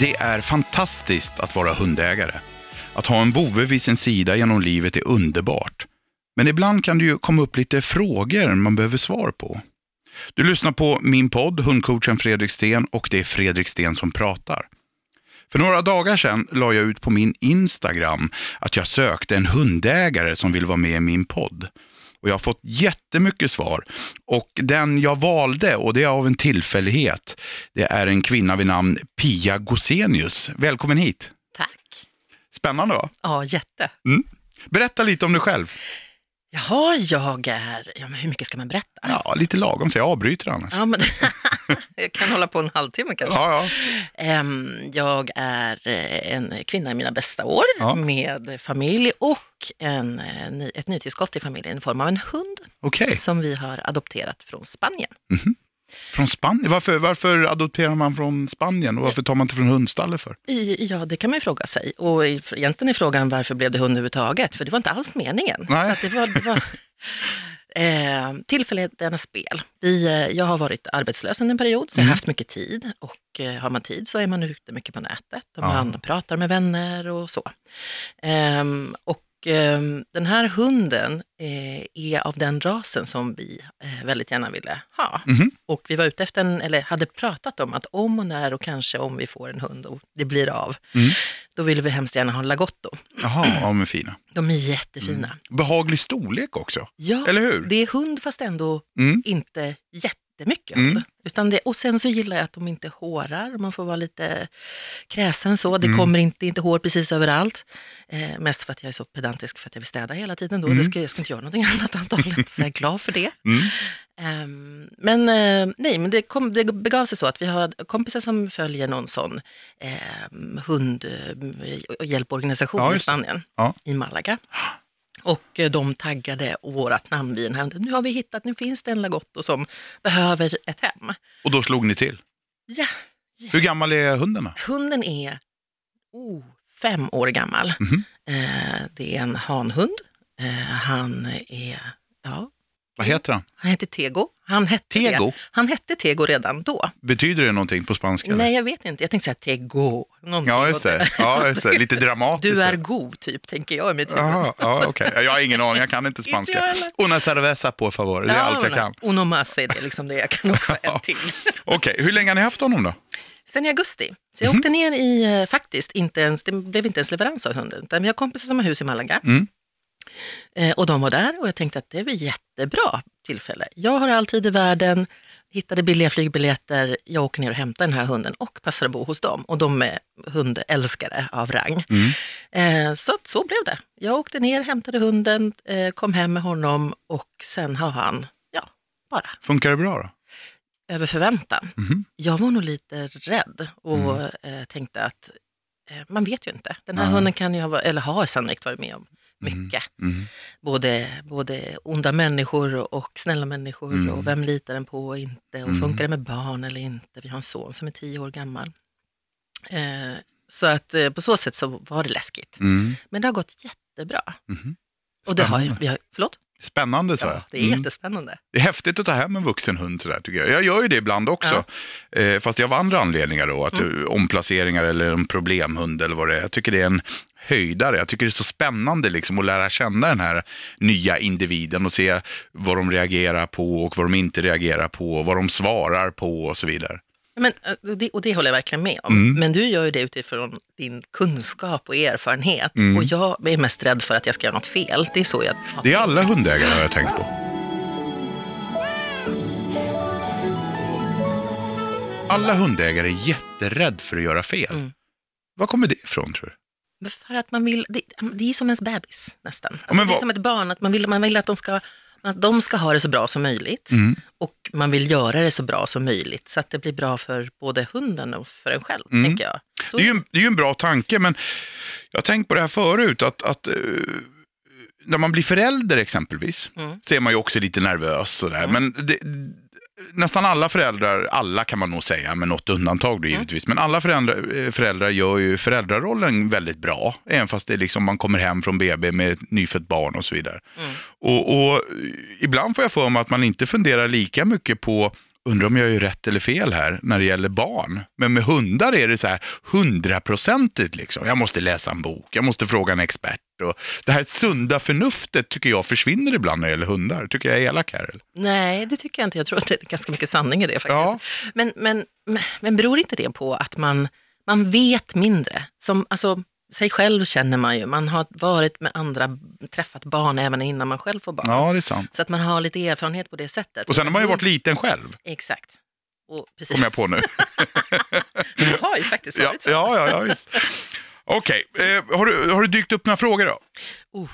Det är fantastiskt att vara hundägare. Att ha en vovve vid sin sida genom livet är underbart. Men ibland kan det ju komma upp lite frågor man behöver svar på. Du lyssnar på min podd, hundcoachen Fredrik Sten och det är Fredrik Sten som pratar. För några dagar sedan la jag ut på min Instagram att jag sökte en hundägare som vill vara med i min podd. Och jag har fått jättemycket svar. Och den jag valde, och det är av en tillfällighet, det är en kvinna vid namn Pia Gosenius. Välkommen hit. Spännande va? Ja, jätte. Berätta lite om dig själv. Jaha, jag är... Ja, men hur mycket ska man berätta? Ja, lite lagom så jag avbryter annars. Ja, men jag kan hålla på en halvtimme kanske. Ja, ja. Jag är eh, en kvinna i mina bästa år Ja. med familj och en, eh, ett nytillskott i familjen i form av en hund Okej, som vi har adopterat från Spanien. Från Spanien. Varför, varför adopterar man från Spanien och varför tar man inte från hundstallet för? I, ja, det kan man ju fråga sig. Och i- egentligen är frågan varför blev det hund överhuvudtaget? För det var inte alls meningen. Nej. Så det var, det var eh, tillfälligheternas spel. Vi, eh, jag har varit arbetslös under en period, så jag har Mm. haft mycket tid. Och eh, har man tid så är man ute mycket på nätet och Ja. man pratar med vänner och så. Ehm, och ehm, den här hunden eh, är av den rasen som vi eh, väldigt gärna ville ha. Mhm. Och vi var ute efter en, eller hade pratat om att om och när och kanske om vi får en hund och det blir av, Mm. då ville vi hemskt gärna ha en lagotto. Jaha, ja men fina. De är jättefina. Behaglig storlek också, Ja, Mm. eller hur? det är hund fast ändå Mm. inte jättemycket. Mm. Utan det, och sen så gillar jag att de inte hårar, man får vara lite kräsen så. Det Mm. kommer inte, inte hår precis överallt. Eh, mest för att jag är så pedantisk för att jag vill städa hela tiden då. Mm. Det ska, jag ska inte göra någonting annat antagligen, så jag är glad för det. Mm. Ehm, men eh, nej, men det, kom, det begav sig så att vi har kompisar som följer någon sån um, hundhjälporganisation Ja, i. Spanien, Ja. i Malaga. Och eh, de taggade vårat namn vid den här hunden. Nu har vi hittat, nu finns det en lagotto som behöver ett hem. Och då slog ni till. Ja, Hur gammal är hunden då? hunden är oh, fem år gammal. Mhm. Eh, det är en hanhund. Eh, han är, ja, Vad heter han? han heter Tego. Han hette Tego? Det. Han hette Tego redan då. Betyder det någonting på spanska? Nej, jag vet inte. Jag tänkte säga Tego. Någonting Ja, just det. Ja, just det. Lite dramatiskt. Du är god, typ, tänker jag i mitt huvud. Jaha, ja, okej. Jag har ingen aning, jag kan inte spanska. Una cerveza på favor, det är allt jag kan. Onomase, det är liksom det. Jag kan också Ja. en till. Okej, hur länge har ni haft honom då? Sen i augusti. Så jag Mhm. åkte ner i, eh, faktiskt, inte ens, det blev inte ens leverans av hunden. Utan vi har kompisar som har hus i Malaga. Mm. Eh, och de var där och jag tänkte att det väl jättebra tillfälle. Jag har all tid i världen, hittade billiga flygbiljetter, jag åker ner och hämtar den här hunden och passar att bo hos dem. Och de är hundälskare av rang. Mm. Eh, så så blev det. Jag åkte ner, hämtade hunden, eh, kom hem med honom och sen har han, ja, bara Funkar det bra då? över förväntan. Mhm. Jag var nog lite rädd och Mm. eh, tänkte att man vet ju inte. Den här hunden kan ju ha, eller har sannolikt varit med om mycket. Mm. Både, både onda människor och snälla människor Mm. och vem litar den på och inte och Mm. funkar det med barn eller inte. Vi har en son som är tio år gammal. Eh, så att eh, på så sätt så var det läskigt. Mm. Men det har gått jättebra. Mhm. Och det har vi har, förlåt? Spännande sa Ja, jag. det är Mm. jättespännande. Det är häftigt att ta hem en vuxen hund sådär tycker jag. Jag gör ju det ibland också. Eh, fast av andra anledningar då. Att Mm. eh, omplaceringar eller en problemhund eller vad det är. Jag tycker det är en höjdare. Jag tycker det är så spännande liksom att lära känna den här nya individen och se vad de reagerar på och vad de inte reagerar på. Vad de svarar på och så vidare. Men, eh, och det, och det håller jag verkligen med om. Mm. Men du gör ju det utifrån din kunskap och erfarenhet. Mm. Och jag är mest rädd för att jag ska göra något fel. Det är så jag... Det är alla hundägare har jag tänkt på. Alla hundägare är jätterädd för att göra fel. Mm. Var kommer det ifrån tror du? För att man vill, det, det är som ens bebis nästan. Alltså, men det är som ett barn, att man vill, man vill att de ska att de ska ha det så bra som möjligt Mm. och man vill göra det så bra som möjligt så att det blir bra för både hunden och för en själv, Mm. tänker jag. Så, Det är, ju en, det är ju en bra tanke, men Jag har tänkt på det här förut, att, att eh, när man blir förälder exempelvis, Mm. så är man ju också lite nervös. Sådär. Men det, nästan alla föräldrar, alla kan man nog säga, med något undantag då givetvis, men alla föräldrar, eh, föräldrar gör ju föräldrarollen väldigt bra, även fast det är liksom, man kommer hem från BB med ett nyfött barn och så vidare. Mm. Och, och ibland får jag för mig att man inte funderar lika mycket på Undrar om jag gör rätt eller fel här när det gäller barn. Men med hundar är det så här hundraprocentigt. Liksom. Jag måste läsa en bok, jag måste fråga en expert. Och det här sunda förnuftet tycker jag försvinner ibland när det gäller hundar. Tycker jag är elak här? Eller? Nej, det tycker jag inte. Jag tror att det är ganska mycket sanning i det faktiskt. Ja. Men, men, men, beror inte det på att man, man vet mindre? Som, alltså, sig själv känner man ju. Man har varit med andra, träffat barn även innan man själv får barn. Ja, det är sant. Så att man har lite erfarenhet på det sättet. Och sen har man ju varit liten själv, Exakt. Och precis. kom jag på nu. Det har ju faktiskt varit så. ja, ja, ja, visst. Okej, eh, har, du, har du dykt upp några frågor då? Uh,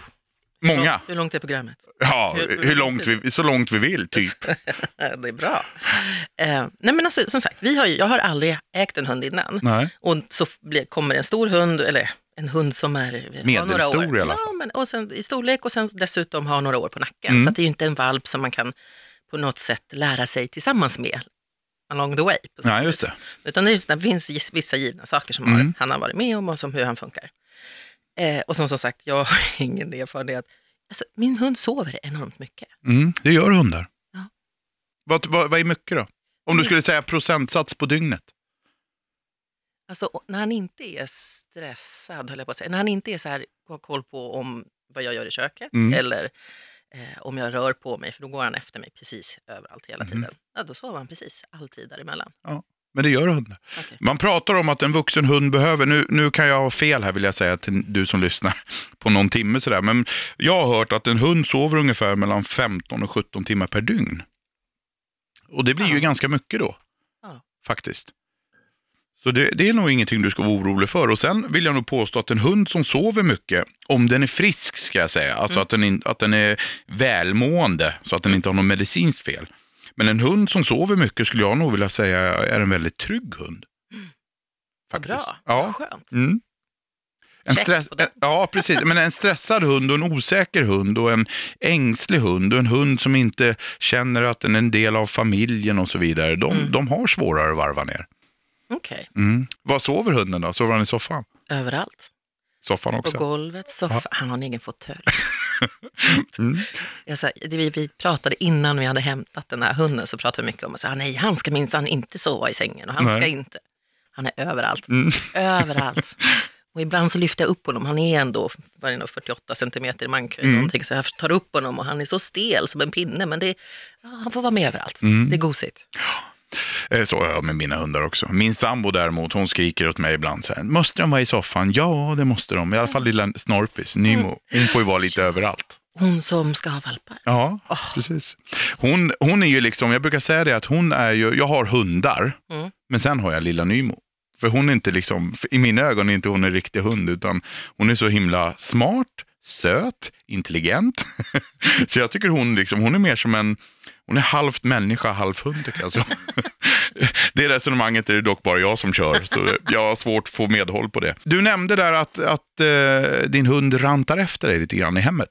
Många? Hur långt är programmet? Ja, Hur- hur långt vi, så långt vi vill, typ. det är bra. Eh, nej men alltså, som sagt, vi har, jag har aldrig ägt en hund innan. Nej. Och så blir, kommer en stor hund, eller en hund som är Medelstor några år. i alla Ja, men, och sen, i storlek och sen dessutom har några år på nacken. Mm. Så det är ju inte en valp som man kan på något sätt lära sig tillsammans med along the way. På och just det. Utan det, finns vissa givna saker som Mm. han har varit med om och som, hur han funkar. Eh, och som, som sagt, jag har ingen erfarenhet. Alltså, min hund sover enormt mycket. Mm, det gör hundar. Ja. Vad, vad, vad är mycket då? Om du skulle säga procentsats på dygnet? Alltså när han inte är stressad, höll jag på att säga. När han inte är så här, har koll på om vad jag gör i köket Mm. eller eh, om jag rör på mig, för då går han efter mig precis överallt hela Mhm. tiden. Ja, då sover han precis alltid däremellan. Men det gör hundar. Okej. Man pratar om att en vuxen hund behöver, nu, nu kan jag ha fel här vill jag säga till du som lyssnar, på någon timme sådär. Men jag har hört att en hund sover ungefär mellan 15 och 17 timmar per dygn. Och det blir ju Ja. ganska mycket då, Ja. faktiskt. Så det, det är nog ingenting du ska vara orolig för. Och sen vill jag nog påstå att en hund som sover mycket, om den är frisk ska jag säga, alltså att, den in, att den är välmående, så att den inte har något medicinskt fel. Men en hund som sover mycket skulle jag nog vilja säga är en väldigt trygg hund. Vad bra, Ja. skönt. Mm. En stress, ja, precis. Men en stressad hund och en osäker hund och en ängslig hund och en hund som inte känner att den är en del av familjen och så vidare. De, Mm. de har svårare att varva ner. Okej, Mm. Vad sover hunden då? Sover han i soffan? överallt. Soffan På också? golvet, soffa. Han har en egen fåtölj. Mm. Jag sa, vi, vi pratade innan vi hade hämtat den här hunden, så pratade vi mycket om att nej, han ska minsann inte sova i sängen och han Nej. ska inte. Han är överallt. Mm. Överallt. Och ibland så lyfter jag upp honom, han är ändå vad är det nu, 48 centimeter i mankhöjd, Mm. någonting, så jag tar upp honom och han är så stel som en pinne, men det, ja, han får vara med överallt. Mm. Det är gosigt. Eh, Så är jag med mina hundar också. Min sambo däremot, hon skriker åt mig ibland så här, måste de vara i soffan? Ja, det måste de. I alla fall lilla Snorpis, Nemo. Hon får ju vara lite överallt. Hon som ska ha valpar. Ja, Åh. precis. Hon, hon är ju liksom, jag brukar säga det att hon är ju, jag har hundar, Mm. men sen har jag lilla Nymo. För hon är inte liksom, i mina ögon är inte hon en riktig hund, utan hon är så himla smart, söt, intelligent. så jag tycker hon liksom, hon är mer som en, hon är halvt människa, halvt hund tycker jag. Så. det resonemanget är det dock bara jag som kör, så jag har svårt att få medhåll på det. Du nämnde där att, att eh, din hund rantar efter dig lite grann i hemmet.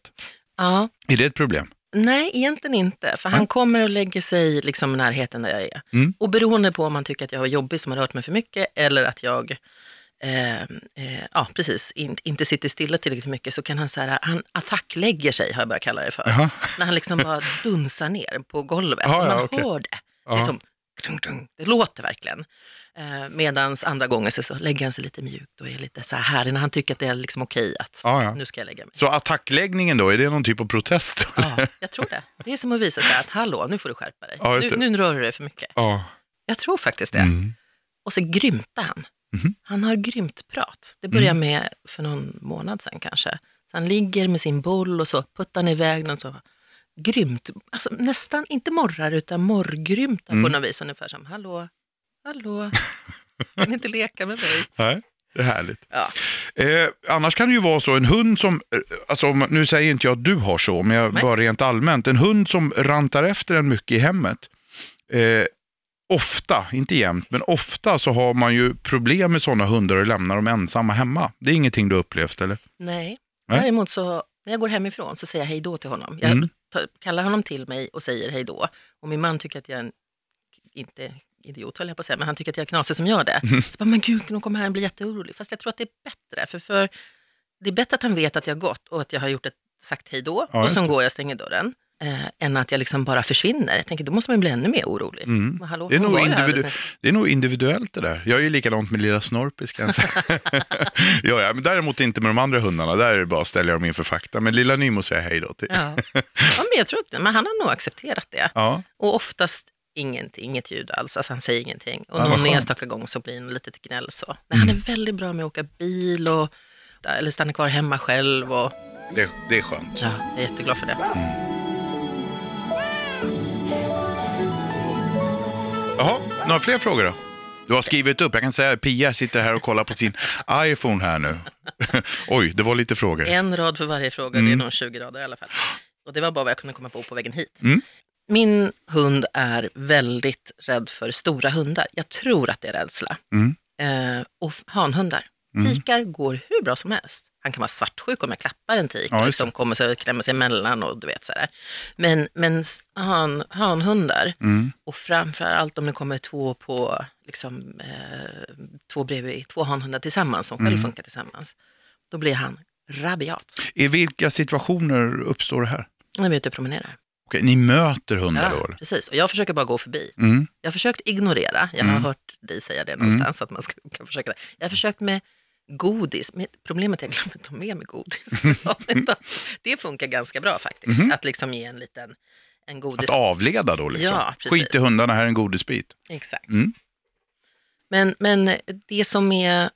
Ja, Är det ett problem? Nej, egentligen inte. För han kommer och lägger sig liksom i närheten där jag är. Mm. Och beroende på om han tycker att jag är jobbig som har rört mig för mycket eller att jag eh, eh, ja, precis, in, inte sitter stilla tillräckligt mycket så kan han så här, han attacklägger sig har jag börjat kalla det för. Jaha. När han liksom bara dunsar ner på golvet. Ja, ja, Man okej. hör det. Ja. Liksom, dung, dung, det låter verkligen. Eh, Medan andra gånger så, så lägger han sig lite mjukt och är lite så här härlig när han tycker att det är liksom okej att Ja, ja. nu ska jag lägga mig. Så attackläggningen då, är det någon typ av protest? Ja, jag tror det. Det är som att visa sig att hallå, nu får du skärpa dig. Ja, nu, nu rör du dig för mycket. Ja. Jag tror faktiskt det. Mm. Och så grymtar han. Mhm. Han har grymt prat. Det började Mm. med för någon månad sedan kanske. Så han ligger med sin boll och så puttar han iväg den så grymt. Alltså nästan inte morrar utan morrgrymtar Mm. på något vis. Ungefär som hallå, hallå, kan inte leka med mig? Nej, det är härligt. Ja. Eh, annars kan det ju vara så, en hund som, eh, alltså, nu säger inte jag att du har så, men jag, Nej. bara rent allmänt, en hund som rantar efter en mycket i hemmet, eh, ofta, inte jämt, men ofta så har man ju problem med sådana hundar och lämnar dem ensamma hemma. Det är ingenting du har upplevt eller? Nej. Nej. Däremot så, när jag går hemifrån så säger jag hej då till honom. Jag Mm. tar, kallar honom till mig och säger hej då. Och min man tycker att jag är en, inte idiot höll jag på att säga, men han tycker att jag är knasig som gör det. Mm. Så bara, men gud, de kommer här och blir jätteorolig. Fast jag tror att det är bättre, för, för det är bättre att han vet att jag har gått och att jag har gjort ett, sagt hej då Ja, och sen går jag och stänger dörren. Eh, än att jag liksom bara försvinner. Jag tänker, då måste man bli ännu mer orolig. Mm. Men hallå, Det är, nog individu- det är nog individuellt det där. Jag är ju likadant med lilla Snorpis kan jag säga. ja, ja, men däremot inte med de andra hundarna. Där är det bara att ställa dem inför fakta. Men lilla Nymo säger jag hej då till. Ja. ja, men jag tror att men han har nog accepterat det. Ja. Och oftast ingenting, inget ljud alls, alltså han säger ingenting. Och Ja, någon enstaka gång så blir det något litet gnäll så. Men han är väldigt bra med att åka bil och eller stanna kvar hemma själv. Och, Det, det är skönt. ja, jag är jätteglad för det. Jaha, några fler frågor då? Du har skrivit upp, jag kan säga att Pia sitter här och kollar på sin iPhone här nu. Oj, det var lite frågor. En rad för varje fråga, det är nog 20 rader i alla fall. Och det var bara vad jag kunde komma på på vägen hit. Mm. Min hund är väldigt rädd för stora hundar. Jag tror att det är rädsla. Mm. Eh, och hanhundar. Tikar går hur bra som helst. Han kan vara svartsjuk om jag klappar en tik Ja, och liksom kommer sig och klämmer sig emellan och du vet sådär. Men, men han, hanhundar, Mm. och framför allt om det kommer två på, liksom, eh, två bredvid, två hanhundar tillsammans som själv Mm. funkar tillsammans, då blir han rabiat. I vilka situationer uppstår det här? När vi är ute och promenerar. Okej, ni möter hundar då? Ja, eller? precis. Och jag försöker bara gå förbi. Mm. Jag har försökt ignorera, jag har Mm. hört dig säga det någonstans, att man ska, kan försöka. Jag har försökt med godis, men problemet är att jag glömmer ta med mig godis. Det funkar ganska bra faktiskt, Mhm. att liksom ge en liten en godis. Att avleda då liksom? Ja, precis. Skit i hundarna, här är en godisbit. Exakt. Mm. Men, men det som är...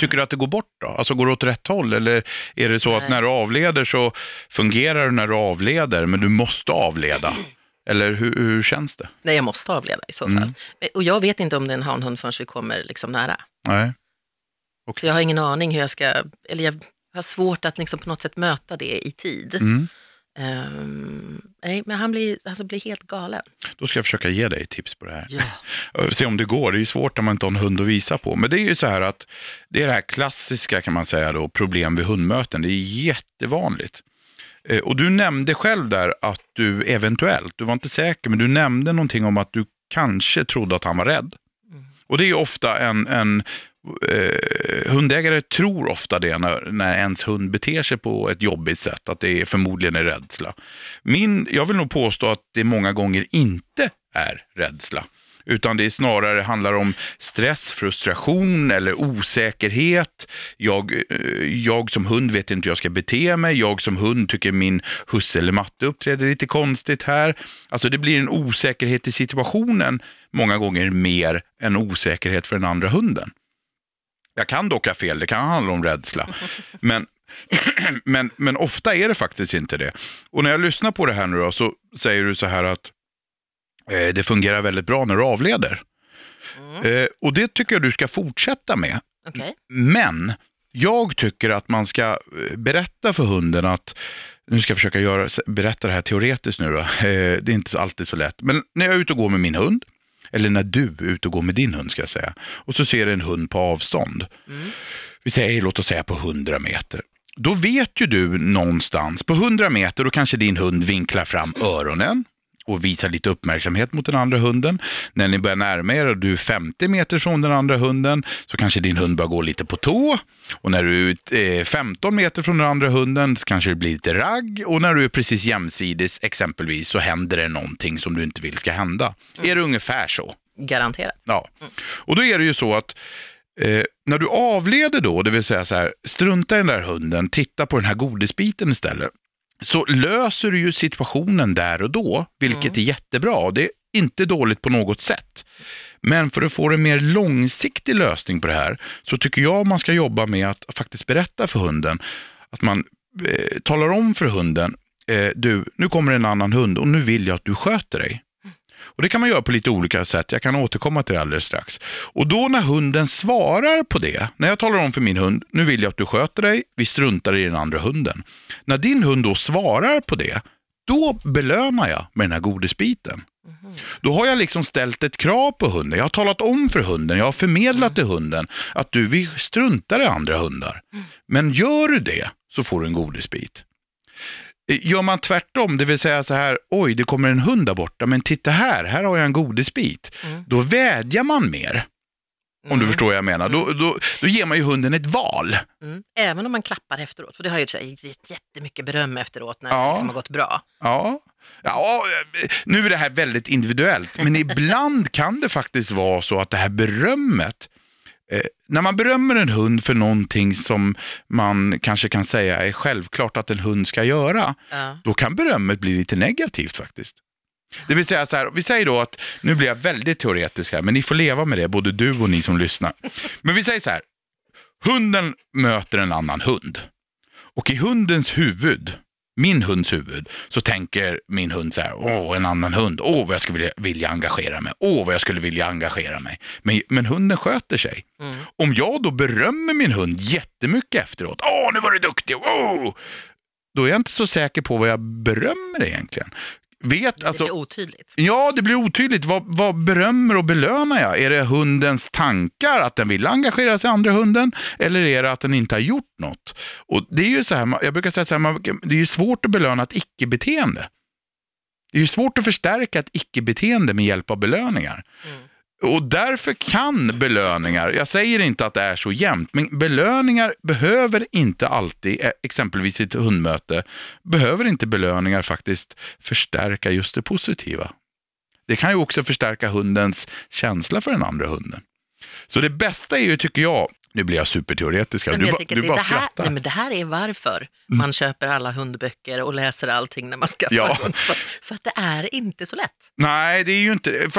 Tycker du att det går bort då? Alltså går det åt rätt håll? Eller är det så att Nej. när du avleder så fungerar det när du avleder, men du måste avleda? Eller hur, hur känns det? Nej, jag måste avleda i så fall. Mm. Och jag vet inte om det är en hanhund förrän vi kommer liksom nära. Nej. Så jag har ingen aning hur jag ska, eller jag har svårt att liksom på något sätt möta det i tid. Mm. Ehm, nej, men han blir, alltså blir helt galen. Då ska jag försöka ge dig tips på det här. Ja. Se om det går. Det är svårt när man inte har en hund att visa på. Men det är ju så här att det är det här klassiska kan man säga då, problem vid hundmöten. Det är jättevanligt. Eh, Och du nämnde själv där att du eventuellt, du var inte säker, men du nämnde någonting om att du kanske trodde att han var rädd. Och det är ofta en, en eh, hundägare tror ofta det när, när ens hund beter sig på ett jobbigt sätt, att det är förmodligen är rädsla. Min, jag vill nog påstå att det många gånger inte är rädsla. Utan det är snarare handlar om stress, frustration eller osäkerhet. Jag, eh, jag som hund vet inte hur jag ska bete mig. Jag som hund tycker min husse eller matte uppträder lite konstigt här. Alltså det blir en osäkerhet i situationen många gånger mer än osäkerhet för den andra hunden. Jag kan dock ha fel, det kan handla om rädsla. Men, men, men ofta är det faktiskt inte det. Och när jag lyssnar på det här nu då, så säger du så här att eh, det fungerar väldigt bra när du avleder. Mm. Eh, och det tycker jag du ska fortsätta med. Okej. Men jag tycker att man ska eh, berätta för hunden att, nu ska jag försöka göra, berätta det här teoretiskt nu då, eh, det är inte alltid så lätt. Men när jag är ute och går med min hund, eller när du är ute och går med din hund ska jag säga, och så ser du en hund på avstånd. Vi säger, låt oss säga på 100 meter. Då vet ju du någonstans, på 100 meter, då kanske din hund vinklar fram öronen och visar lite uppmärksamhet mot den andra hunden. När ni börjar närma er och du är 50 meter från den andra hunden så kanske din hund börjar gå lite på tå. Och när du är eh, 15 meter från den andra hunden så kanske det blir lite ragg. Och när du är precis jämsides exempelvis så händer det någonting som du inte vill ska hända. Är det ungefär så? Garanterat. Ja, och då är det ju så att eh, när du avleder då, det vill säga så här, strunta i den där hunden, titta på den här godisbiten istället, så löser du ju situationen där och då, vilket är jättebra. Det är inte dåligt på något sätt. Men för att få en mer långsiktig lösning på det här så tycker jag man ska jobba med att faktiskt berätta för hunden, att man eh, talar om för hunden, eh, du, nu kommer en annan hund och nu vill jag att du sköter dig. Och Det kan man göra på lite olika sätt. Jag kan återkomma till det alldeles strax. Och då när hunden svarar på det, när jag talar om för min hund, nu vill jag att du sköter dig, vi struntar i den andra hunden. När din hund då svarar på det, då belönar jag med den här godisbiten. Då har jag liksom ställt ett krav på hunden. Jag har talat om för hunden, jag har förmedlat till hunden att du, vi struntar i andra hundar. Men gör du det så får du en godisbit. Gör man tvärtom, det vill säga så här, oj det kommer en hund där borta, men titta här, här har jag en godisbit. Mm. Då vädjar man mer, om du Mm. förstår vad jag menar. Då, då, då ger man ju hunden ett val. Mm. Även om man klappar efteråt, för det har ju gett jättemycket beröm efteråt när Ja. det liksom har gått bra. Ja. ja, nu är det här väldigt individuellt, men ibland kan det faktiskt vara så att det här berömmet, eh, när man berömmer en hund för någonting som man kanske kan säga är självklart att en hund ska göra, Ja. då kan berömmet bli lite negativt faktiskt. Det vill säga så här, vi säger då att, nu blir jag väldigt teoretisk här, men ni får leva med det, både du och ni som lyssnar. Men vi säger så här, hunden möter en annan hund. Och i hundens huvud, min hunds huvud, så tänker min hund så här, åh en annan hund, åh vad jag skulle vilja, vilja engagera mig, åh vad jag skulle vilja engagera mig. Men, men hunden sköter sig. Mm. Om jag då berömmer min hund jättemycket efteråt, åh nu var du duktig, åh! Då är jag inte så säker på vad jag berömmer egentligen. Vet, Det alltså, blir otydligt. Ja, det blir otydligt. Vad, vad berömmer och belönar jag? Är det hundens tankar, att den vill engagera sig i andra hunden? Eller är det att den inte har gjort något? Och det är ju så här, jag brukar säga så här, man, det är ju svårt att belöna ett icke-beteende. Det är ju svårt att förstärka ett icke-beteende med hjälp av belöningar. Mm. Och därför kan belöningar, jag säger inte att det är så jämnt, men belöningar behöver inte alltid, eh, exempelvis i ett hundmöte, behöver inte belöningar faktiskt förstärka just det positiva. Det kan ju också förstärka hundens känsla för den andra hunden. Så det bästa är ju, tycker jag, nu blir jag superteoretisk här, du, jag ba, du det, bara det, här, skrattar. nej, men det här är varför man köper alla hundböcker och läser allting när man skaffar Ja. hund. För, för att det är inte så lätt. Nej, det är ju inte,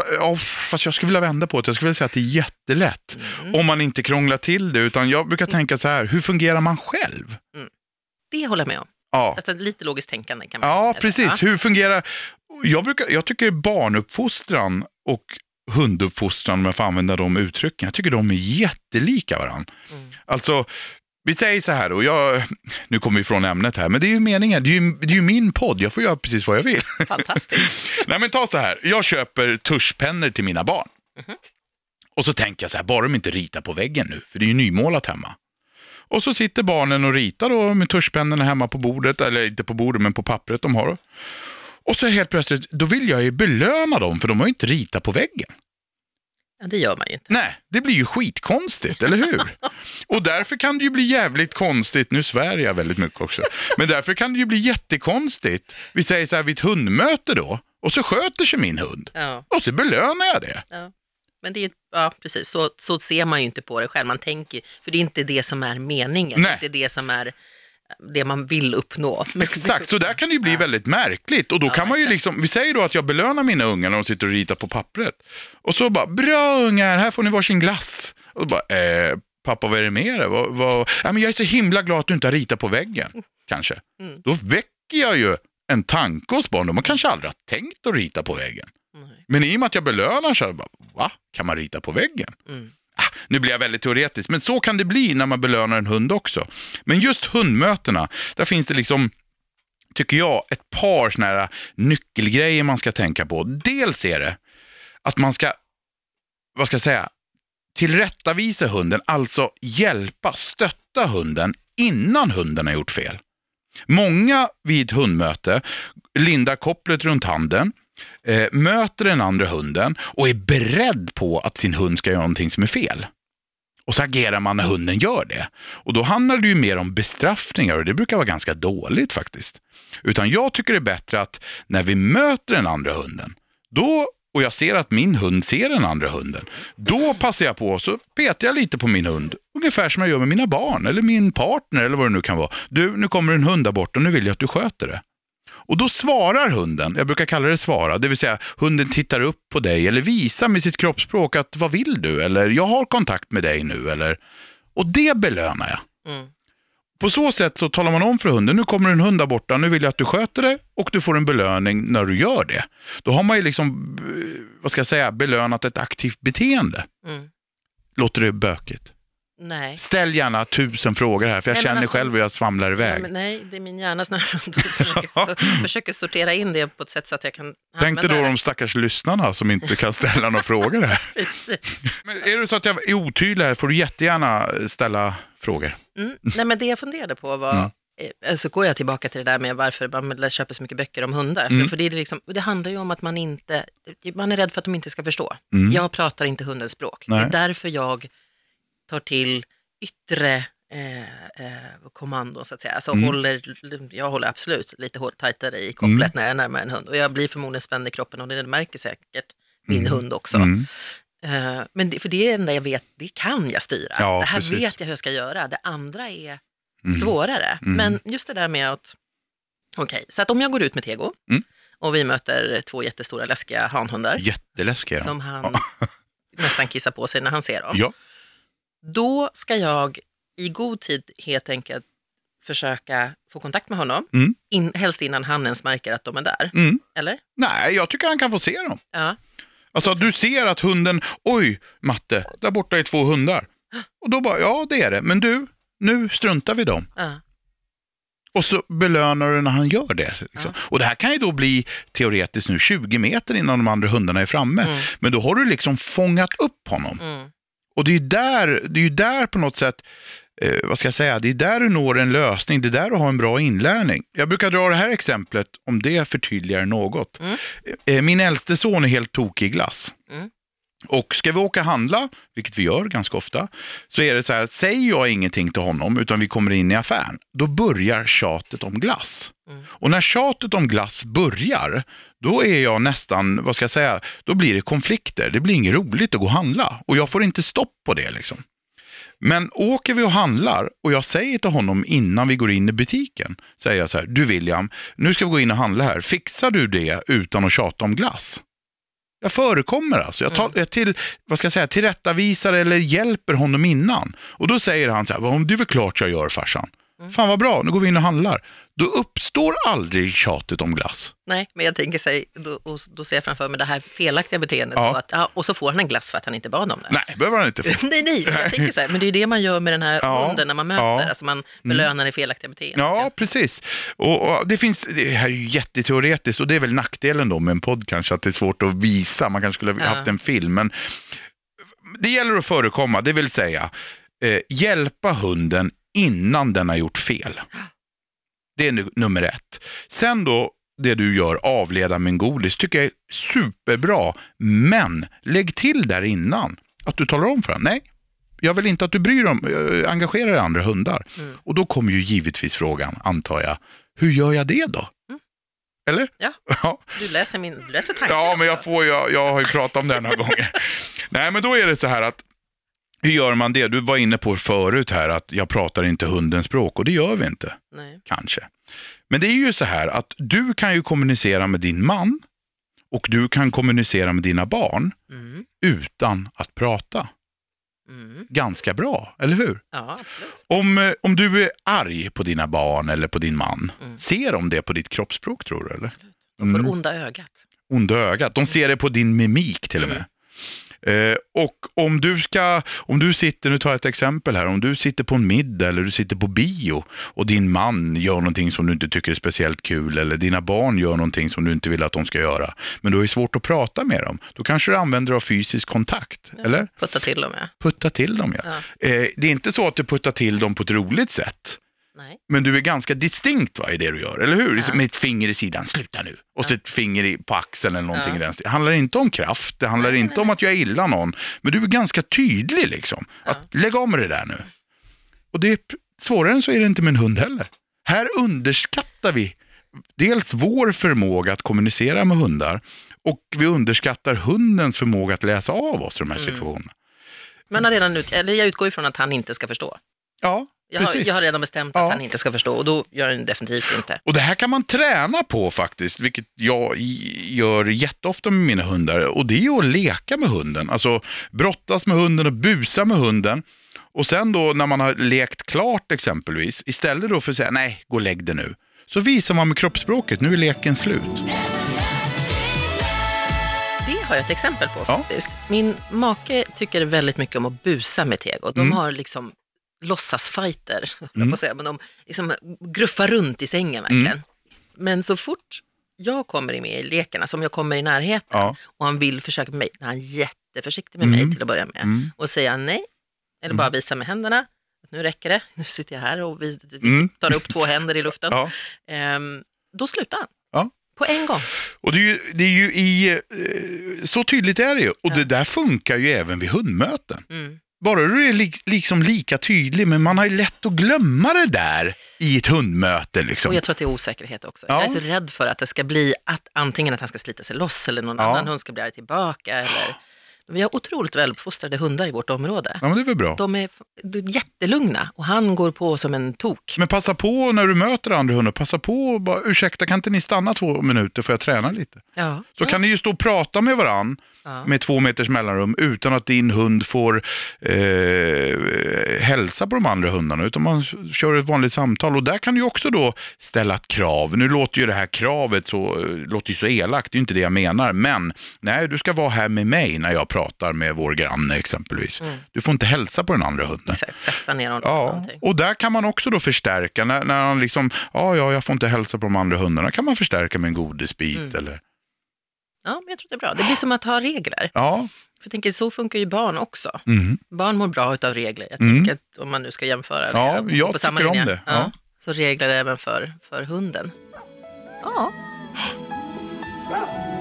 fast jag skulle vilja vända på det, jag skulle vilja säga att det är jättelätt. Mm. Om man inte krånglar till det, utan jag brukar tänka så här, hur fungerar man själv? Det håller jag med om. Ja, Alltså, lite logiskt tänkande kan man ja precis. Hur fungerar... Jag, brukar, jag tycker barnuppfostran och hunduppfostran, om jag får använda de uttrycken, jag tycker de är jättelika varandra. Mm. Alltså, vi säger så här, och jag, nu kommer vi från ämnet här, men det är ju meningen, det är ju, det är ju min podd, jag får göra precis vad jag vill. Fantastiskt. Nej men ta så här, jag köper tuschpennor till mina barn. Mhm. Och så tänker jag så här, bara de inte ritar på väggen nu, för det är ju nymålat hemma. Och så sitter barnen och ritar då med tuschpennorna hemma på bordet, eller inte på bordet men på pappret de har. Och så helt plötsligt, då vill jag ju belöna dem för de har ju inte ritat på väggen. Ja, det gör man ju inte. Nej, det blir ju skitkonstigt, eller hur? Och därför kan det ju bli jävligt konstigt, nu svär jag väldigt mycket också, men därför kan det ju bli jättekonstigt. Vi säger så här vid ett hundmöte då, och så sköter sig min hund. Ja, Och så belönar jag det. ja. Men det är, ja, precis. Så, så ser man ju inte på det själv. Man tänker, för det är inte det som är meningen. Nej. Det är inte det som är det man vill uppnå. Exakt, så där kan det ju bli väldigt märkligt. Och då Ja, kan man ju liksom, vi säger då att jag belönar mina ungar när de sitter och ritar på pappret. Och så bara, bra ungar, här får ni varsin glass. Och då bara, eh, pappa vad är det med dig? Vad, vad? Ja, men jag är så himla glad att du inte har ritat på väggen, kanske. Mm. Då väcker jag ju en tanke hos barn. De har kanske aldrig har tänkt att rita på väggen. Nej. Men i och med att jag belönar så, bara, va? Kan man rita på väggen? Mm. Ah, nu blir jag väldigt teoretisk, men så kan det bli när man belönar en hund också. Men just hundmötena, där finns det liksom, tycker jag, ett par såna här nyckelgrejer man ska tänka på. Dels är det att man ska, vad ska jag säga, tillrättavisa hunden, alltså hjälpa, stötta hunden innan hunden har gjort fel. Många vid hundmöte lindar kopplet runt handen, eh, möter den andra hunden och är beredd på att sin hund ska göra någonting som är fel. Och så agerar man när hunden gör det. Och då handlar det ju mer om bestraffningar och det brukar vara ganska dåligt faktiskt. Utan jag tycker det är bättre att när vi möter den andra hunden, då, och jag ser att min hund ser den andra hunden, då passar jag på och så petar jag lite på min hund. Ungefär som jag gör med mina barn eller min partner eller vad det nu kan vara. Du, nu kommer en hund där borta och nu vill jag att du sköter det. Och då svarar hunden, jag brukar kalla det svara, det vill säga hunden tittar upp på dig eller visar med sitt kroppsspråk att vad vill du? Eller jag har kontakt med dig nu. Eller, och det belönar jag. Mm. På så sätt så talar man om för hunden, nu kommer en hund där borta, nu vill jag att du sköter det och du får en belöning när du gör det. Då har man ju liksom, eh, vad ska jag säga, belönat ett aktivt beteende. Mm. Låter det bökigt? Nej. Ställ gärna tusen frågor här, för jag Nej, känner alltså- själv hur jag svamlar iväg. Nej, nej, det är min hjärna som försöker, försöker sortera in det på ett sätt så att jag kan Tänk dig då de stackars lyssnarna som inte kan ställa några frågor här. Men är det så att jag är otydlig här får du jättegärna ställa frågor. Mm. Nej, men det jag funderade på var, Mm. eh, alltså går jag tillbaka till det där med varför man köper så mycket böcker om hundar. Mm. Så för det, är liksom, det handlar ju om att man inte, man är rädd för att de inte ska förstå. Mm. Jag pratar inte hundens språk. Nej. Det är därför jag tar till yttre eh, eh, kommandon så att säga. Alltså Mm. håller, jag håller absolut lite hårt tajtare i kopplet när jag närmar en hund. Och jag blir förmodligen spänd i kroppen och det märker säkert min Mm. hund också. Mm. Eh, men det, för det är det enda jag vet, det kan jag styra. Ja, det här precis. vet jag hur jag ska göra. Det andra är Mm. svårare. Mm. Men just det där med att, okej, så att om jag går ut med Tego Mm. och vi möter två jättestora läskiga hanhundar Jätteläskiga. som han nästan kissar på sig när han ser dem. Ja. Då ska jag i god tid helt enkelt försöka få kontakt med honom, Mm. in, helst innan han ens märker att de är där. Mm. Eller? Nej, jag tycker han kan få se dem. Ja. Alltså du ser att hunden, oj Matte, där borta är två hundar. Och då bara, ja det är det, men du, nu struntar vi dem. ja. Och så belönar du när han gör det. Liksom. Och det här kan ju då bli teoretiskt nu 20 meter innan de andra hundarna är framme. Mm. Men då har du liksom fångat upp honom. Mm. Och det är ju där, det är där på något sätt, eh, vad ska jag säga, det är där du når en lösning, det är där du har en bra inlärning. Jag brukar dra det här exemplet, om det förtydligar något. Mm. Eh, min äldste son är helt tokig i glass. Mm. Och ska vi åka handla, vilket vi gör ganska ofta, så är det så här att säger jag ingenting till honom utan vi kommer in i affären, då börjar tjatet om glass. Mm. Och när tjatet om glass börjar, då är jag nästan, vad ska jag säga, då blir det konflikter. Det blir inget roligt att gå och handla och jag får inte stopp på det liksom. Men åker vi och handlar och jag säger till honom innan vi går in i butiken, säger jag så här, du William, nu ska vi gå in och handla här, fixar du det utan att tjata om glass? Jag förekommer alltså. Jag, tar, jag till, vad ska jag säga, tillrättavisar eller hjälper honom innan. Och då säger han så här, "Ja, det är väl klart jag gör farsan. Fan vad bra, nu går vi in och handlar. Då uppstår aldrig tjatet om glass. Nej, men jag tänker sig, då, och då ser jag framför mig det här felaktiga beteendet. Ja. Och, att, ja, och så får han en glass för att han inte bad om det. Nej, behöver han inte få. nej, nej, jag tänker så här, men det är ju det man gör med den här Ja, hunden när man möter, ja. alltså man belönar det felaktiga beteendet. Ja, precis. Och, och det finns, det här är ju jätteteoretiskt och det är väl nackdelen då med en podd kanske, att det är svårt att visa. Man kanske skulle ha haft en film, men det gäller att förekomma, det vill säga eh, hjälpa hunden innan den har gjort fel. Det är nu, nummer ett. Sen då, det du gör, avleda godis, tycker jag är superbra. Men lägg till där innan att du talar om för honom, nej, jag vill inte att du bryr dig om, eh, engagerar dig i andra hundar. Mm. Och då kommer ju givetvis frågan, antar jag, hur gör jag det då? Mm. Eller? Ja. ja. Du läser, min, du läser tanken. Ja, men jag, får, jag, jag har ju pratat om det här några gånger. Nej, men då är det så här att hur gör man det? Du var inne på förut här att jag pratar inte hundens språk och det gör vi inte, Nej. kanske. Men det är ju så här att du kan ju kommunicera med din man och du kan kommunicera med dina barn Mm. utan att prata. Mm. Ganska bra, eller hur? Ja, absolut. Om, eh, om du är arg på dina barn eller på din man, Mm. ser de det på ditt kroppsspråk tror du? Eller? absolut. De får Mm. onda ögat. onda ögat. De ser det på din mimik till och med. Eh, och om du ska, om du sitter, nu tar jag ett exempel här, om du sitter på en middag eller du sitter på bio och din man gör någonting som du inte tycker är speciellt kul eller dina barn gör någonting som du inte vill att de ska göra, men du ju svårt att prata med dem, då kanske du använder av fysisk kontakt, eller? Putta till dem med. Putta till dem ja. Ja. Eh, det är inte så att du puttar till dem på ett roligt sätt, Nej. men du är ganska distinkt va, i det du gör, eller hur? Ja. Med ett finger i sidan, sluta nu. Och så ett finger i, på axeln eller någonting Ja. i den. Det handlar inte om kraft, det handlar Nej, inte nej, om att jag illa någon. Men du är ganska tydlig liksom. Att lägg av med det där nu. Och det är, svårare än så är det inte med en hund heller. Här underskattar vi dels vår förmåga att kommunicera med hundar och vi underskattar hundens förmåga att läsa av oss i de här Mm. situationerna. Man har redan ut, eller jag utgår ifrån att han inte ska förstå. Ja, Jag har, jag har redan bestämt Ja. att han inte ska förstå och då gör han definitivt inte. Och det här kan man träna på faktiskt, vilket jag gör jätteofta med mina hundar. Och det är att leka med hunden, alltså brottas med hunden och busa med hunden. Och sen då när man har lekt klart exempelvis, istället då för att säga nej, gå och lägg dig nu. Så visar man med kroppsspråket, nu är leken slut. Det har jag ett exempel på Ja. faktiskt. Min make tycker väldigt mycket om att busa med Tego. De Mm. har liksom låtsasfighter, Mm. på säga, men de liksom gruffar runt i sängen verkligen. Men så fort jag kommer med i leken, alltså om jag kommer i närheten Ja. och han vill försöka med mig, då är han jätteförsiktig med Mm. mig till att börja med. Mm. Och säger han nej, eller bara visar med händerna, att nu räcker det, nu sitter jag här och vi Mm. tar upp två händer i luften. Ja. Ehm, då slutar han. Ja. På en gång. Och det är ju, det är ju i, eh, så tydligt är det ju. Och det där funkar ju även vid hundmöten. Bara du är li, liksom lika tydlig, men man har ju lätt att glömma det där i ett hundmöte. Liksom. Och jag tror att det är osäkerhet också. Ja. Jag är så rädd för att det ska bli att antingen att han ska slita sig loss eller någon Ja. annan hund ska bli arg tillbaka. Eller... Vi har otroligt väluppfostrade hundar i vårt område. Ja, men det är väl bra. De är jättelugna och han går på som en tok. Men passa på när du möter andra hundar, passa på och bara, ursäkta kan inte ni stanna två minuter för jag tränar lite? Ja. Så kan ni ju stå och prata med varann ja. med två meters mellanrum utan att din hund får eh, hälsa på de andra hundarna. Utan man kör ett vanligt samtal. Och där kan du också då ställa ett krav. Nu låter ju det här kravet så, eh, låter ju så elakt, det är inte det jag menar. Men nej, du ska vara här med mig när jag pratar med vår granne exempelvis. Mm. Du får inte hälsa på den andra hunden. Exakt, sätta ner honom. Ja, någonting. och där kan man också då förstärka. När, när han liksom, ja, ja, jag får inte hälsa på de andra hundarna. kan man förstärka med en godisbit Mm. eller, ja, men jag tror det är bra. Det blir som att ha regler. ja. För jag tänker, så funkar ju barn också. mhm. Barn mår bra utav regler. Jag Mm. tänker att om man nu ska jämföra. Ja, eller gå jag på samma tycker om linje, det. Ja. Så regler även för, för hunden. Ja.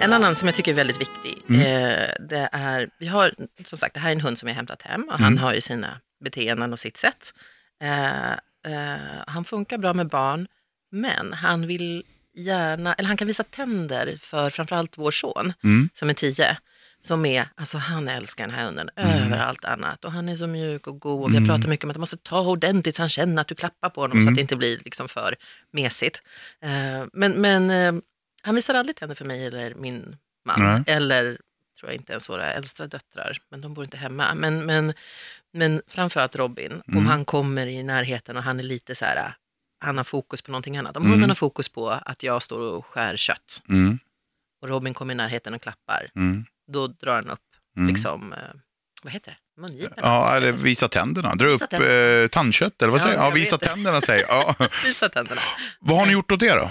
En annan som jag tycker är väldigt viktig, Mm. eh, det är, vi har, som sagt, det här är en hund som jag hämtat hem och Mm. han har ju sina beteenden och sitt sätt. Eh, eh, han funkar bra med barn, men han vill gärna, eller han kan visa tänder för framförallt vår son Mm. som är tio. Som är, alltså han älskar den här hunden över allt annat. Och han är så mjuk och god. Och vi har pratat mycket om att man måste ta ordentligt så han känner att du klappar på honom. Så Mm. att det inte blir liksom för mesigt. Eh, men men eh, han visar aldrig tänder för mig eller min man. Nej. Eller tror jag inte ens våra äldsta döttrar. Men de bor inte hemma. Men, men, men framförallt Robin. Om Mm. han kommer i närheten och han är lite så här, han har fokus på någonting annat. Om Mm. hunden har fokus på att jag står och skär kött Mm. och Robin kommer i närheten och klappar, Mm. då drar han upp Mm. liksom, eh, vad heter det, mungiporna? Ja, eller visa tänderna. Dra Visa upp tänderna. eh, tandkött, eller vad Ja, säger jag? Ja, jag visa vet det. tänderna säger jag. ja. Visa tänderna. Vad har ni gjort åt det då?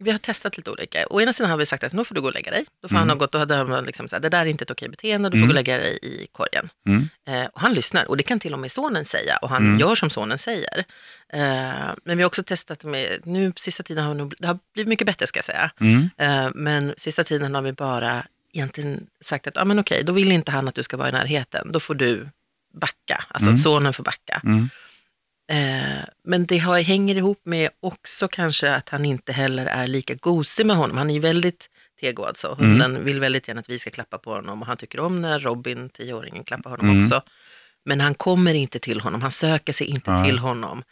Vi har testat lite olika. Å ena sidan har vi sagt att nu får du gå och lägga dig. Då får Mm. han ha gått och han liksom så här, det där är inte ett okej beteende, du får Mm. gå och lägga dig i korgen. Mm. Eh, och han lyssnar och det kan till och med sonen säga och han Mm. gör som sonen säger. Eh, men vi har också testat med, nu sista tiden har nog, det har blivit mycket bättre ska jag säga. Mm. Eh, men sista tiden har vi bara egentligen sagt att, ja men okej, då vill inte han att du ska vara i närheten, då får du backa, alltså Mm. att sonen får backa. Mm. Eh, men det har, hänger ihop med också kanske att han inte heller är lika gosig med honom. Han är ju väldigt tego alltså. Mm. Hunden vill väldigt gärna att vi ska klappa på honom och han tycker om när Robin, tioåringen, klappar honom Mm. också. Men han kommer inte till honom, han söker sig inte Nej. till honom.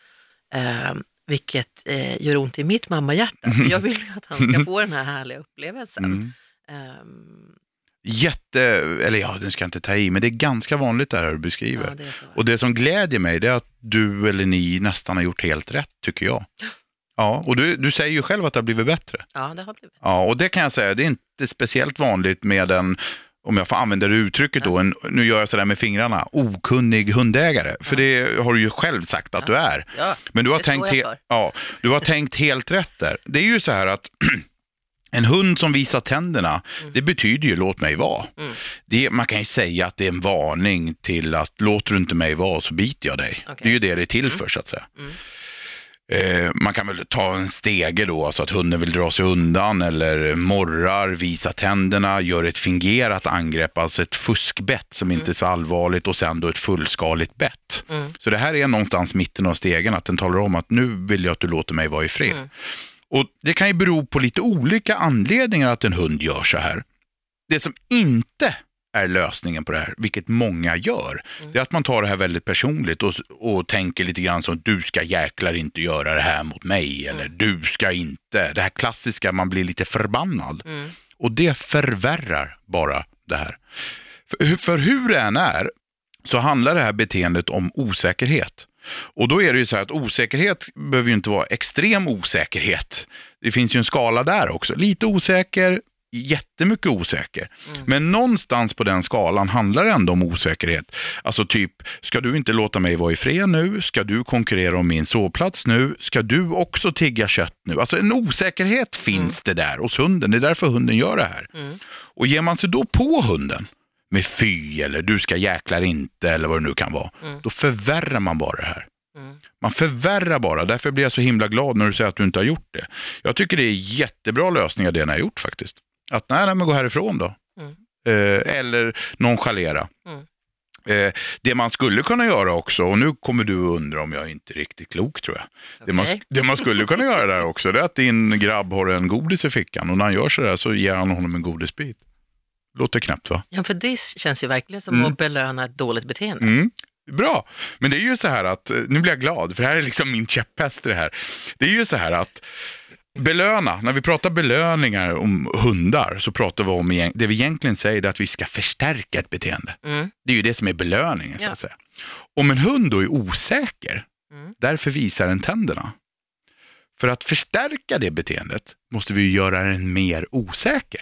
Eh, vilket eh, gör ont i mitt mammahjärta. Jag vill ju att han ska få den här härliga upplevelsen. Mm. Ehm, Jätte, eller ja, den ska jag inte ta i, men det är ganska vanligt det här du beskriver. ja, det. Och det som glädjer mig det är att du eller ni nästan har gjort helt rätt, tycker jag. Ja, och du, du säger ju själv att det har blivit bättre. Ja, det har blivit. Ja, och det kan jag säga, det är inte speciellt vanligt med en, om jag får använda det uttrycket då, en, nu gör jag sådär med fingrarna, okunnig hundägare. För det har du ju själv sagt att du är. Ja, Men du har, Det tänkt, he- ja, du har tänkt helt rätt där. Det är ju så här att en hund som visar tänderna, det betyder ju låt mig vara. Mm. Det, man kan ju säga att det är en varning till att låter du inte mig vara så biter jag dig. Okej. Det är ju det det är till för så att säga. Mm. Eh, man kan väl ta en stege då, alltså att hunden vill dra sig undan eller morrar, visar tänderna, gör ett fingerat angrepp, alltså ett fuskbett som inte är så allvarligt och sen då ett fullskaligt bett. Mm. Så det här är någonstans mitten av stegen, att den talar om att nu vill jag att du låter mig vara i fred. Mm. Och Det kan ju bero på lite olika anledningar att en hund gör så här. Det som inte är lösningen på det här, vilket många gör, Mm. det är att man tar det här väldigt personligt och, och tänker lite grann som du ska jäklar inte göra det här mot mig eller du ska inte. Det här klassiska, man blir lite förbannad. Mm. Och det förvärrar bara det här. För, för hur det än är så handlar det här beteendet om osäkerhet. Och då är det ju så här att osäkerhet behöver ju inte vara extrem osäkerhet. Det finns ju en skala där också. Lite osäker, jättemycket osäker. Men någonstans på den skalan handlar det ändå om osäkerhet. Alltså typ, ska du inte låta mig vara i fred nu? Ska du konkurrera om min sovplats nu? Ska du också tigga kött nu? Alltså en osäkerhet finns det där hos hunden. Det är därför hunden gör det här. Och ger man sig då på hunden med fy eller du ska jäklar inte eller vad det nu kan vara, då förvärrar man bara det här. Man förvärrar bara, därför blir jag så himla glad när du säger att du inte har gjort det. Jag tycker det är jättebra lösningar det ni har gjort faktiskt. Att nej, nej men gå härifrån då. Eh, eller nonchalera. Eh, det man skulle kunna göra också, och nu kommer du undra om jag är inte är riktigt klok tror jag. Det, man, det man skulle kunna göra där också, det är att din grabb har en godis i fickan och när han gör sådär så ger han honom en godisbit. Låter knäppt va? Ja, för det känns ju verkligen som att belöna ett dåligt beteende. Mm. Bra, men det är ju så här att, eh, nu blir jag glad, för det här är liksom min käpphäst i det här. Det är ju så här att belöna, när vi pratar belöningar om hundar så pratar vi om, det vi egentligen säger är att vi ska förstärka ett beteende. Mm. Det är ju det som är belöningen så att säga. Om en hund då är osäker, Mm. därför visar den tänderna. För att förstärka det beteendet måste vi göra den mer osäker.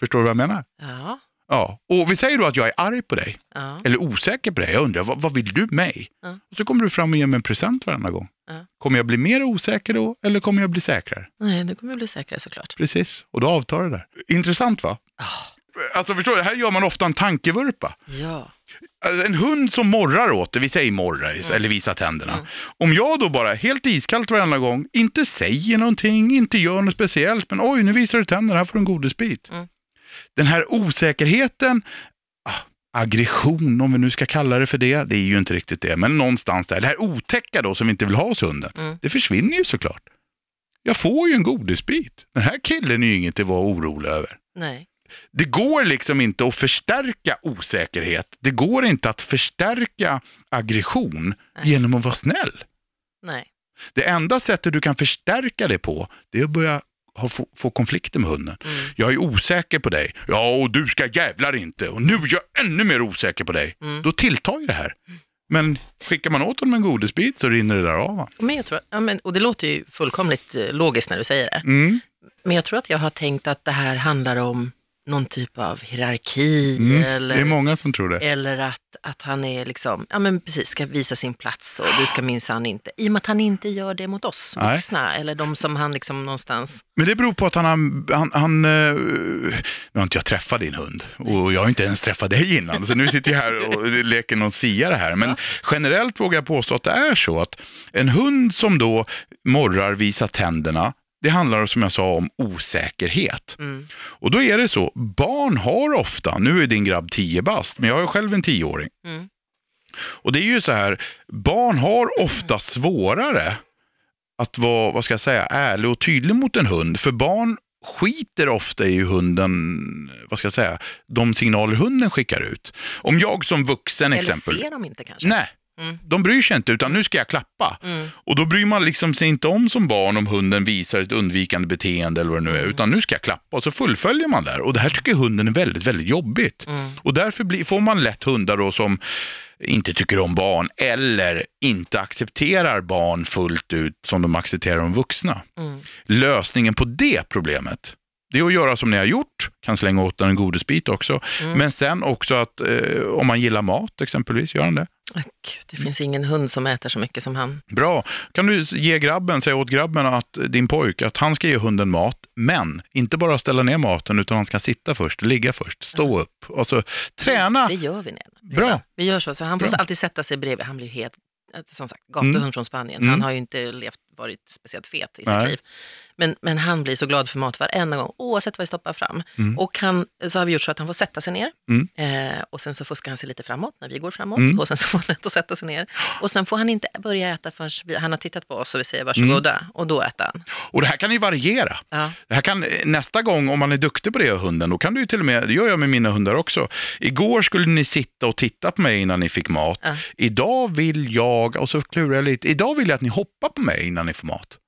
Förstår du vad jag menar? Ja, Ja, och vi säger då att jag är arg på dig ja, eller osäker på dig. Jag undrar, vad, vad vill du mig? Ja. Och så kommer du fram och ger mig en present varenda gång. Ja. Kommer jag bli mer osäker då eller kommer jag bli säkrare? nej, det kommer bli säkrare såklart. Precis, och då avtar det där. Intressant va? Ah, Alltså förstår du, här gör man ofta en tankevurpa. ja, Alltså, en hund som morrar åt det, vi säger morra eller visar tänderna. Om jag då bara helt iskallt varenda gång, inte säger någonting, inte gör något speciellt, men oj, nu visar du tänderna, här får du en godisbit. Mm. Den här osäkerheten, ah, aggression om vi nu ska kalla det för det, det är ju inte riktigt det, men någonstans där, det här otäcka då som vi inte vill ha hos hunden, Mm. det försvinner ju såklart. Jag får ju en godisbit. Den här killen är ju inget att vara orolig över. nej, Det går liksom inte att förstärka osäkerhet. Det går inte att förstärka aggression Nej. genom att vara snäll. nej. Det enda sättet du kan förstärka det på, det är att börja ha, få, få konflikter med hunden. Mm. Jag är osäker på dig. Ja, och du ska jävlar inte. Och nu är jag ännu mer osäker på dig. Mm. Då tilltar ju det här. Men skickar man åt honom en godisbit så rinner det där av. va? Men jag tror, ja, men, och det låter ju fullkomligt eh, logiskt när du säger det. Mm. Men jag tror att jag har tänkt att det här handlar om någon typ av hierarki Mm. Det är eller, många som tror det. eller att, att han är liksom, ja men precis, ska visa sin plats och du ska minsann inte, i och med att han inte gör det mot oss Nej. vuxna eller de som han liksom någonstans, Men det beror på att han, han, han eh, nu har inte jag träffat din hund och jag har inte ens träffat dig innan. Så nu sitter jag här och leker någon siare här. Men generellt vågar jag påstå att det är så att en hund som då morrar, visar tänderna, det handlar som jag sa om osäkerhet. mm, Och då är det så, barn har ofta, nu är din grabb 10 bast, men jag har själv en 10-åring. mm, Och det är ju så här, barn har ofta svårare att vara, vad ska jag säga, ärlig och tydlig mot en hund. För barn skiter ofta i hunden, vad ska jag säga, de signaler hunden skickar ut. Om jag som vuxen eller exempel, ser de inte kanske? nej, Mm. de bryr sig inte utan nu ska jag klappa. Mm. Och då bryr man liksom sig inte om som barn om hunden visar ett undvikande beteende eller vad det nu är, utan nu ska jag klappa och så fullföljer man där. Och det här tycker hunden är väldigt, väldigt jobbigt. Mm. Och därför blir, får man lätt hundar då som inte tycker om barn eller inte accepterar barn fullt ut som de accepterar de vuxna. Mm. Lösningen på det problemet, det är att göra som ni har gjort, kan slänga åt den en godisbit också, Mm. men sen också att eh, om man gillar mat exempelvis, gör han det? Gud, det finns ingen hund som äter så mycket som han. Bra. Kan du ge grabben, säga åt grabben att din pojk, att han ska ge hunden mat, men inte bara ställa ner maten utan han ska sitta först, ligga först, stå upp. Alltså träna. Det gör vi redan. Bra. Vi gör så, så han får Bra. alltid sätta sig bredvid. Han blir helt, som sagt, gatuhund Mm. från Spanien. Mm. Han har ju inte levt, varit speciellt fet i sitt Nej. liv. Men, men han blir så glad för mat varenda gång, oavsett vad vi stoppar fram. Mm. Och han, så har vi gjort så att han får sätta sig ner. Mm. Eh, och sen så fuskar han sig lite framåt när vi går framåt. Mm. Och sen så får han rätt att sätta sig ner. Och sen får han inte börja äta förrän vi, han har tittat på oss och vi säger varsågoda. Mm. Och då äter han. Och det här kan ju variera. Ja. Det här kan, nästa gång, om man är duktig på det, hunden, då kan du ju till och med, det gör jag med mina hundar också. Igår skulle ni sitta och titta på mig innan ni fick mat. Ja. Idag vill jag, och så klurar jag lite, idag vill jag att ni hoppar på mig innan ni får mat.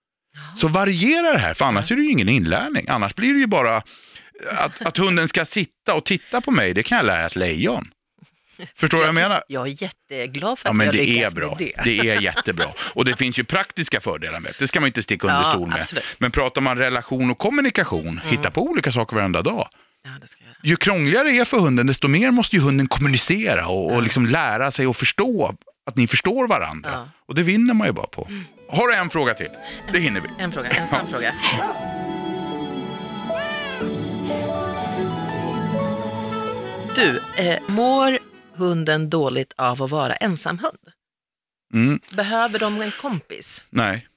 Så variera det här, för annars är det ju ingen inlärning. Annars blir det ju bara att, att hunden ska sitta och titta på mig, det kan jag lära ett lejon. Förstår vad jag menar? Jag är jätteglad för Ja, att men jag det är bra. med det. Det är jättebra. Och det finns ju praktiska fördelar med det. Det ska man inte sticka under Ja, stol med. absolut. Men pratar man relation och kommunikation, Mm. hitta på olika saker varenda dag. Ja, det ska jag. Ju krångligare det är för hunden, desto mer måste ju hunden kommunicera och, och liksom lära sig och förstå att ni förstår varandra. Ja. Och det vinner man ju bara på. Har du en fråga till? Det hinner vi. En fråga, en snabb fråga. Du, eh, mår hunden dåligt av att vara ensam hund? Mm, Behöver de en kompis? nej.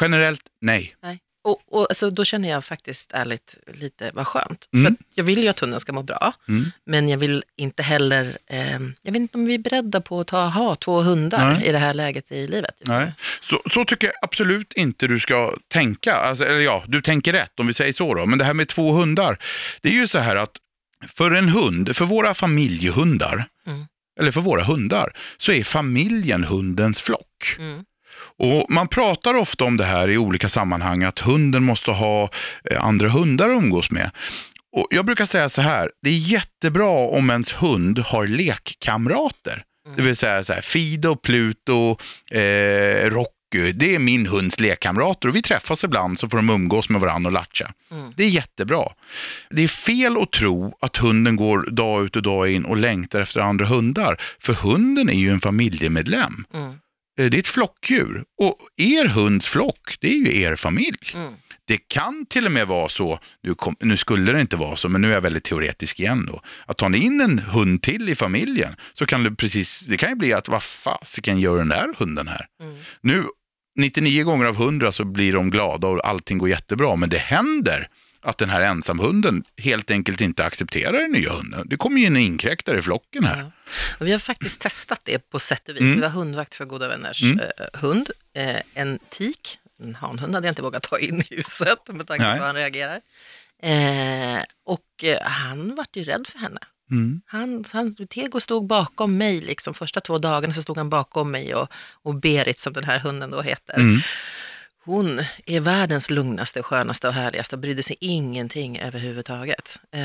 Generellt, nej. Nej. Och, och alltså, då känner jag faktiskt ärligt lite vad skönt. Mm. För jag vill ju att hunden ska må bra, Mm. men jag vill inte heller, eh, jag vet inte om vi är beredda på att ta, ha två hundar Nej. i det här läget i livet. Nej. Så, så tycker jag absolut inte du ska tänka. Alltså, eller ja, du tänker rätt om vi säger så då. Men det här med två hundar. Det är ju så här att för en hund, för våra familjehundar, Mm. eller för våra hundar, så är familjen hundens flock. Mm. Och Man pratar ofta om det här i olika sammanhang, att hunden måste ha eh, andra hundar att umgås med. Och Jag brukar säga så här, det är jättebra om ens hund har lekkamrater. Det vill säga så här, Fido, Pluto, eh, Rocky, det är min hunds lekkamrater och vi träffas ibland så får de umgås med varandra och latcha. Mm. Det är jättebra. Det är fel att tro att hunden går dag ut och dag in och längtar efter andra hundar, för hunden är ju en familjemedlem. Mm. Eh, Det är ett flockdjur och er hunds flock, det är ju er familj. Mm. Det kan till och med vara så, nu, kom, nu skulle det inte vara så, men nu är jag väldigt teoretisk igen då, att tar ni in en hund till i familjen så kan det precis, det kan ju bli att vad fasiken gör den där hunden här? Mm. Nu, 99 gånger av 100 så blir de glada och allting går jättebra, men det händer att den här ensamhunden helt enkelt inte accepterar den nya hunden. Det kommer ju en inkräktare i flocken här. Ja. Och vi har faktiskt testat det på sätt och vis. Mm. Vi var hundvakt för goda vänners Mm. eh, hund, eh, en tik. En hanhund hade jag inte vågat ta in i huset med tanke på hur han reagerar. Eh, och eh, han vart ju rädd för henne. Mm. Han, han, Tego stod bakom mig, liksom, första två dagarna så stod han bakom mig och, och Berit som den här hunden då heter. Hon är världens lugnaste, skönaste och härligaste och brydde sig ingenting överhuvudtaget. Eh,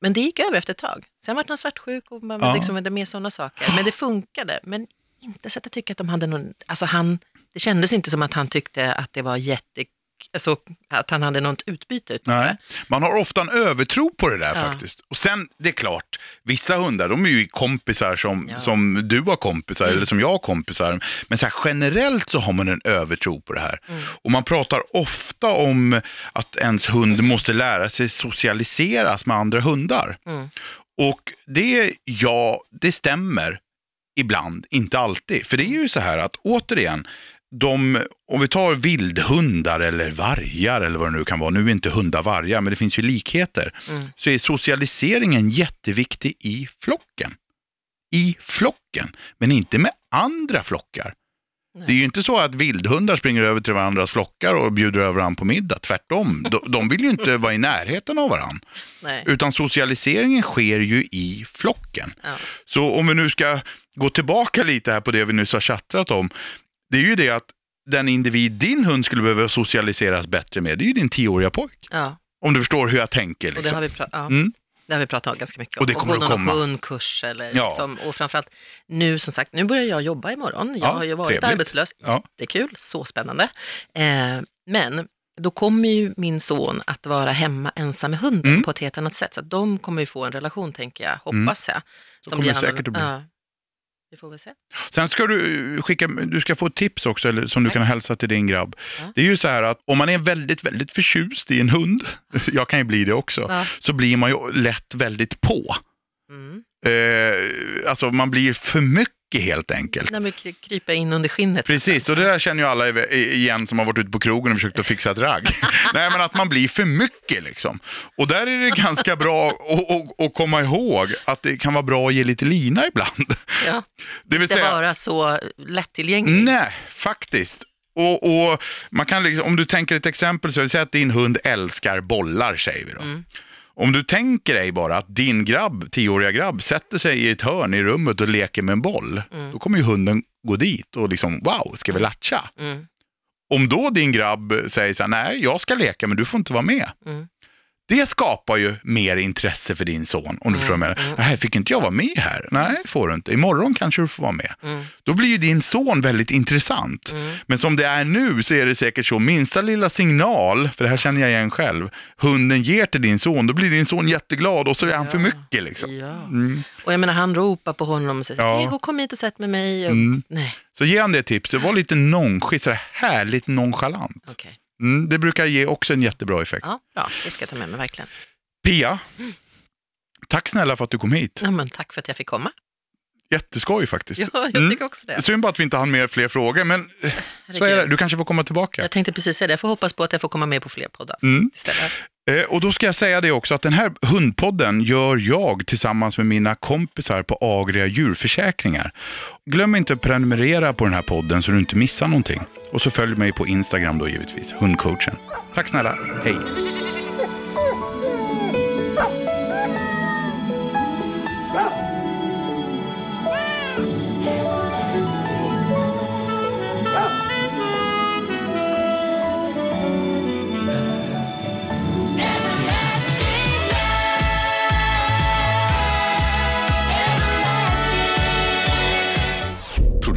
men det gick över efter ett tag. Sen var han svartsjuk och man Ja. liksom hade med sådana saker. Men det funkade. Men inte så att jag tycker att de hade någon, alltså han, det kändes inte som att han tyckte att det var jätte, alltså att han hade något utbyte utav Nej, man har ofta en övertro på det där Ja. faktiskt. Och sen, det är klart, vissa hundar de är ju kompisar som, Ja. som du har kompisar Mm. eller som jag har kompisar. Men så här, generellt så har man en övertro på det här. Mm. Och man pratar ofta om att ens hund måste lära sig socialiseras med andra hundar. Mm. Och det, ja, det stämmer ibland, inte alltid. För det är ju så här att återigen, de, om vi tar vildhundar eller vargar eller vad det nu kan vara, nu är inte hundar vargar, men det finns ju likheter, Mm. så är socialiseringen jätteviktig i flocken. I flocken, men inte med andra flockar. Nej. Det är ju inte så att vildhundar springer över till varandras flockar och bjuder över varandra på middag. Tvärtom, de, de vill ju inte vara i närheten av varandra. Nej. Utan socialiseringen sker ju i flocken. Ja. Så om vi nu ska gå tillbaka lite här på det vi nyss har chattat om. Det är ju det att den individ din hund skulle behöva socialiseras bättre med, det är ju din tioåriga pojk. Ja, Om du förstår hur jag tänker. och det Liksom. har vi, pra- ja. Mm. det har vi pratat om ganska mycket om. Och det kommer gå att någon hundkurs eller Ja. liksom, och framförallt nu som sagt, nu börjar jag jobba imorgon. Jag Ja, har ju varit trevligt. arbetslös, Ja. det är kul, så spännande. Eh, men då kommer ju min son att vara hemma ensam med hunden Mm. på ett helt annat sätt. Så de kommer ju få en relation, tänker jag, Mm. hoppas jag. Så kommer det säkert att bli. Ja, vi får väl se. Sen ska du skicka, du ska få ett tips också eller, som du Tack. kan hälsa till din grabb. Ja. Det är ju så här att om man är väldigt, väldigt förtjust i en hund, jag kan ju bli det också, Ja. så blir man ju lätt väldigt på. Mm. Eh, alltså man blir för mycket helt enkelt. Nej, men kry- krypa in under skinnet. Precis, och det där känner ju alla igen som har varit ute på krogen och försökt att fixa ett ragg. Nej, men att man blir för mycket liksom. Och där är det ganska bra att komma ihåg att det kan vara bra att ge lite lina ibland. Ja. Det vill Inte säga, vara så lättillgänglig. nej, faktiskt. Och, och man kan liksom, om du tänker ett exempel så vill säga att din hund älskar bollar, säger vi då. Mm. Om du tänker dig bara att din grabb, tioåriga grabb, sätter sig i ett hörn i rummet och leker med en boll, Mm. då kommer ju hunden gå dit och liksom, wow, ska vi latcha? Mm. Om då din grabb säger så här, nej, jag ska leka men du får inte vara med. Mm. Det skapar ju mer intresse för din son, om du förstår vad jag menar. Nej, fick inte jag vara med här? Nej, får du inte. Imorgon kanske du får vara med. Då blir ju din son väldigt intressant. Men som det är nu så är det säkert så, minsta lilla signal, för det här känner jag igen själv, hunden ger till din son, då blir din son jätteglad och så är han för mycket. Liksom. Ja. Och jag menar, han ropar på honom och säger, Ja. Diego kom hit och sätt med mig. Och, Nej, Så ge han det tipset, var lite nonchig, så här härligt nonchalant. okej. Mm, det brukar ge också en jättebra effekt. Ja, bra. Det ska jag ta med mig verkligen. Pia, tack snälla för att du kom hit. Ja, men tack för att jag fick komma. Jätteskoj faktiskt. Ja, jag Mm. tycker också det. Synd bara att vi inte hann med fler frågor, men så är det. Du kanske får komma tillbaka. Jag tänkte precis säga det, jag får hoppas på att jag får komma med på fler poddar Mm. istället. Eh, Och då ska jag säga det också att den här hundpodden gör jag tillsammans med mina kompisar på Agria djurförsäkringar. Glöm inte att prenumerera på den här podden så du inte missar någonting. Och så följ mig på Instagram då givetvis, hundcoachen. Tack snälla, hej!